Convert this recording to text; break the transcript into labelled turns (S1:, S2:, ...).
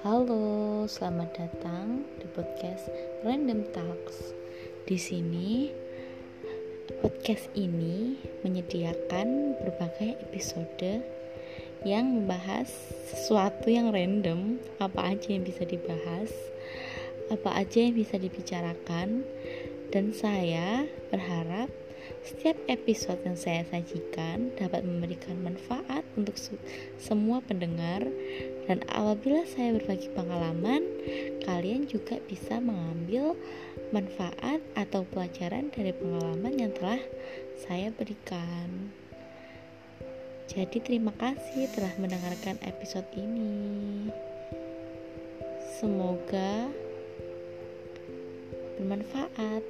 S1: Halo, selamat datang di podcast Random Talks. Di sini podcast ini menyediakan berbagai episode yang membahas sesuatu yang random, apa aja yang bisa dibahas, apa aja yang bisa dibicarakan, dan saya berharap setiap episode yang saya sajikan dapat memberikan manfaat untuk semua pendengar dan apabila saya berbagi pengalaman, kalian juga bisa mengambil manfaat atau pelajaran dari pengalaman yang telah saya berikan. Jadi terima kasih telah mendengarkan episode ini. Semoga bermanfaat.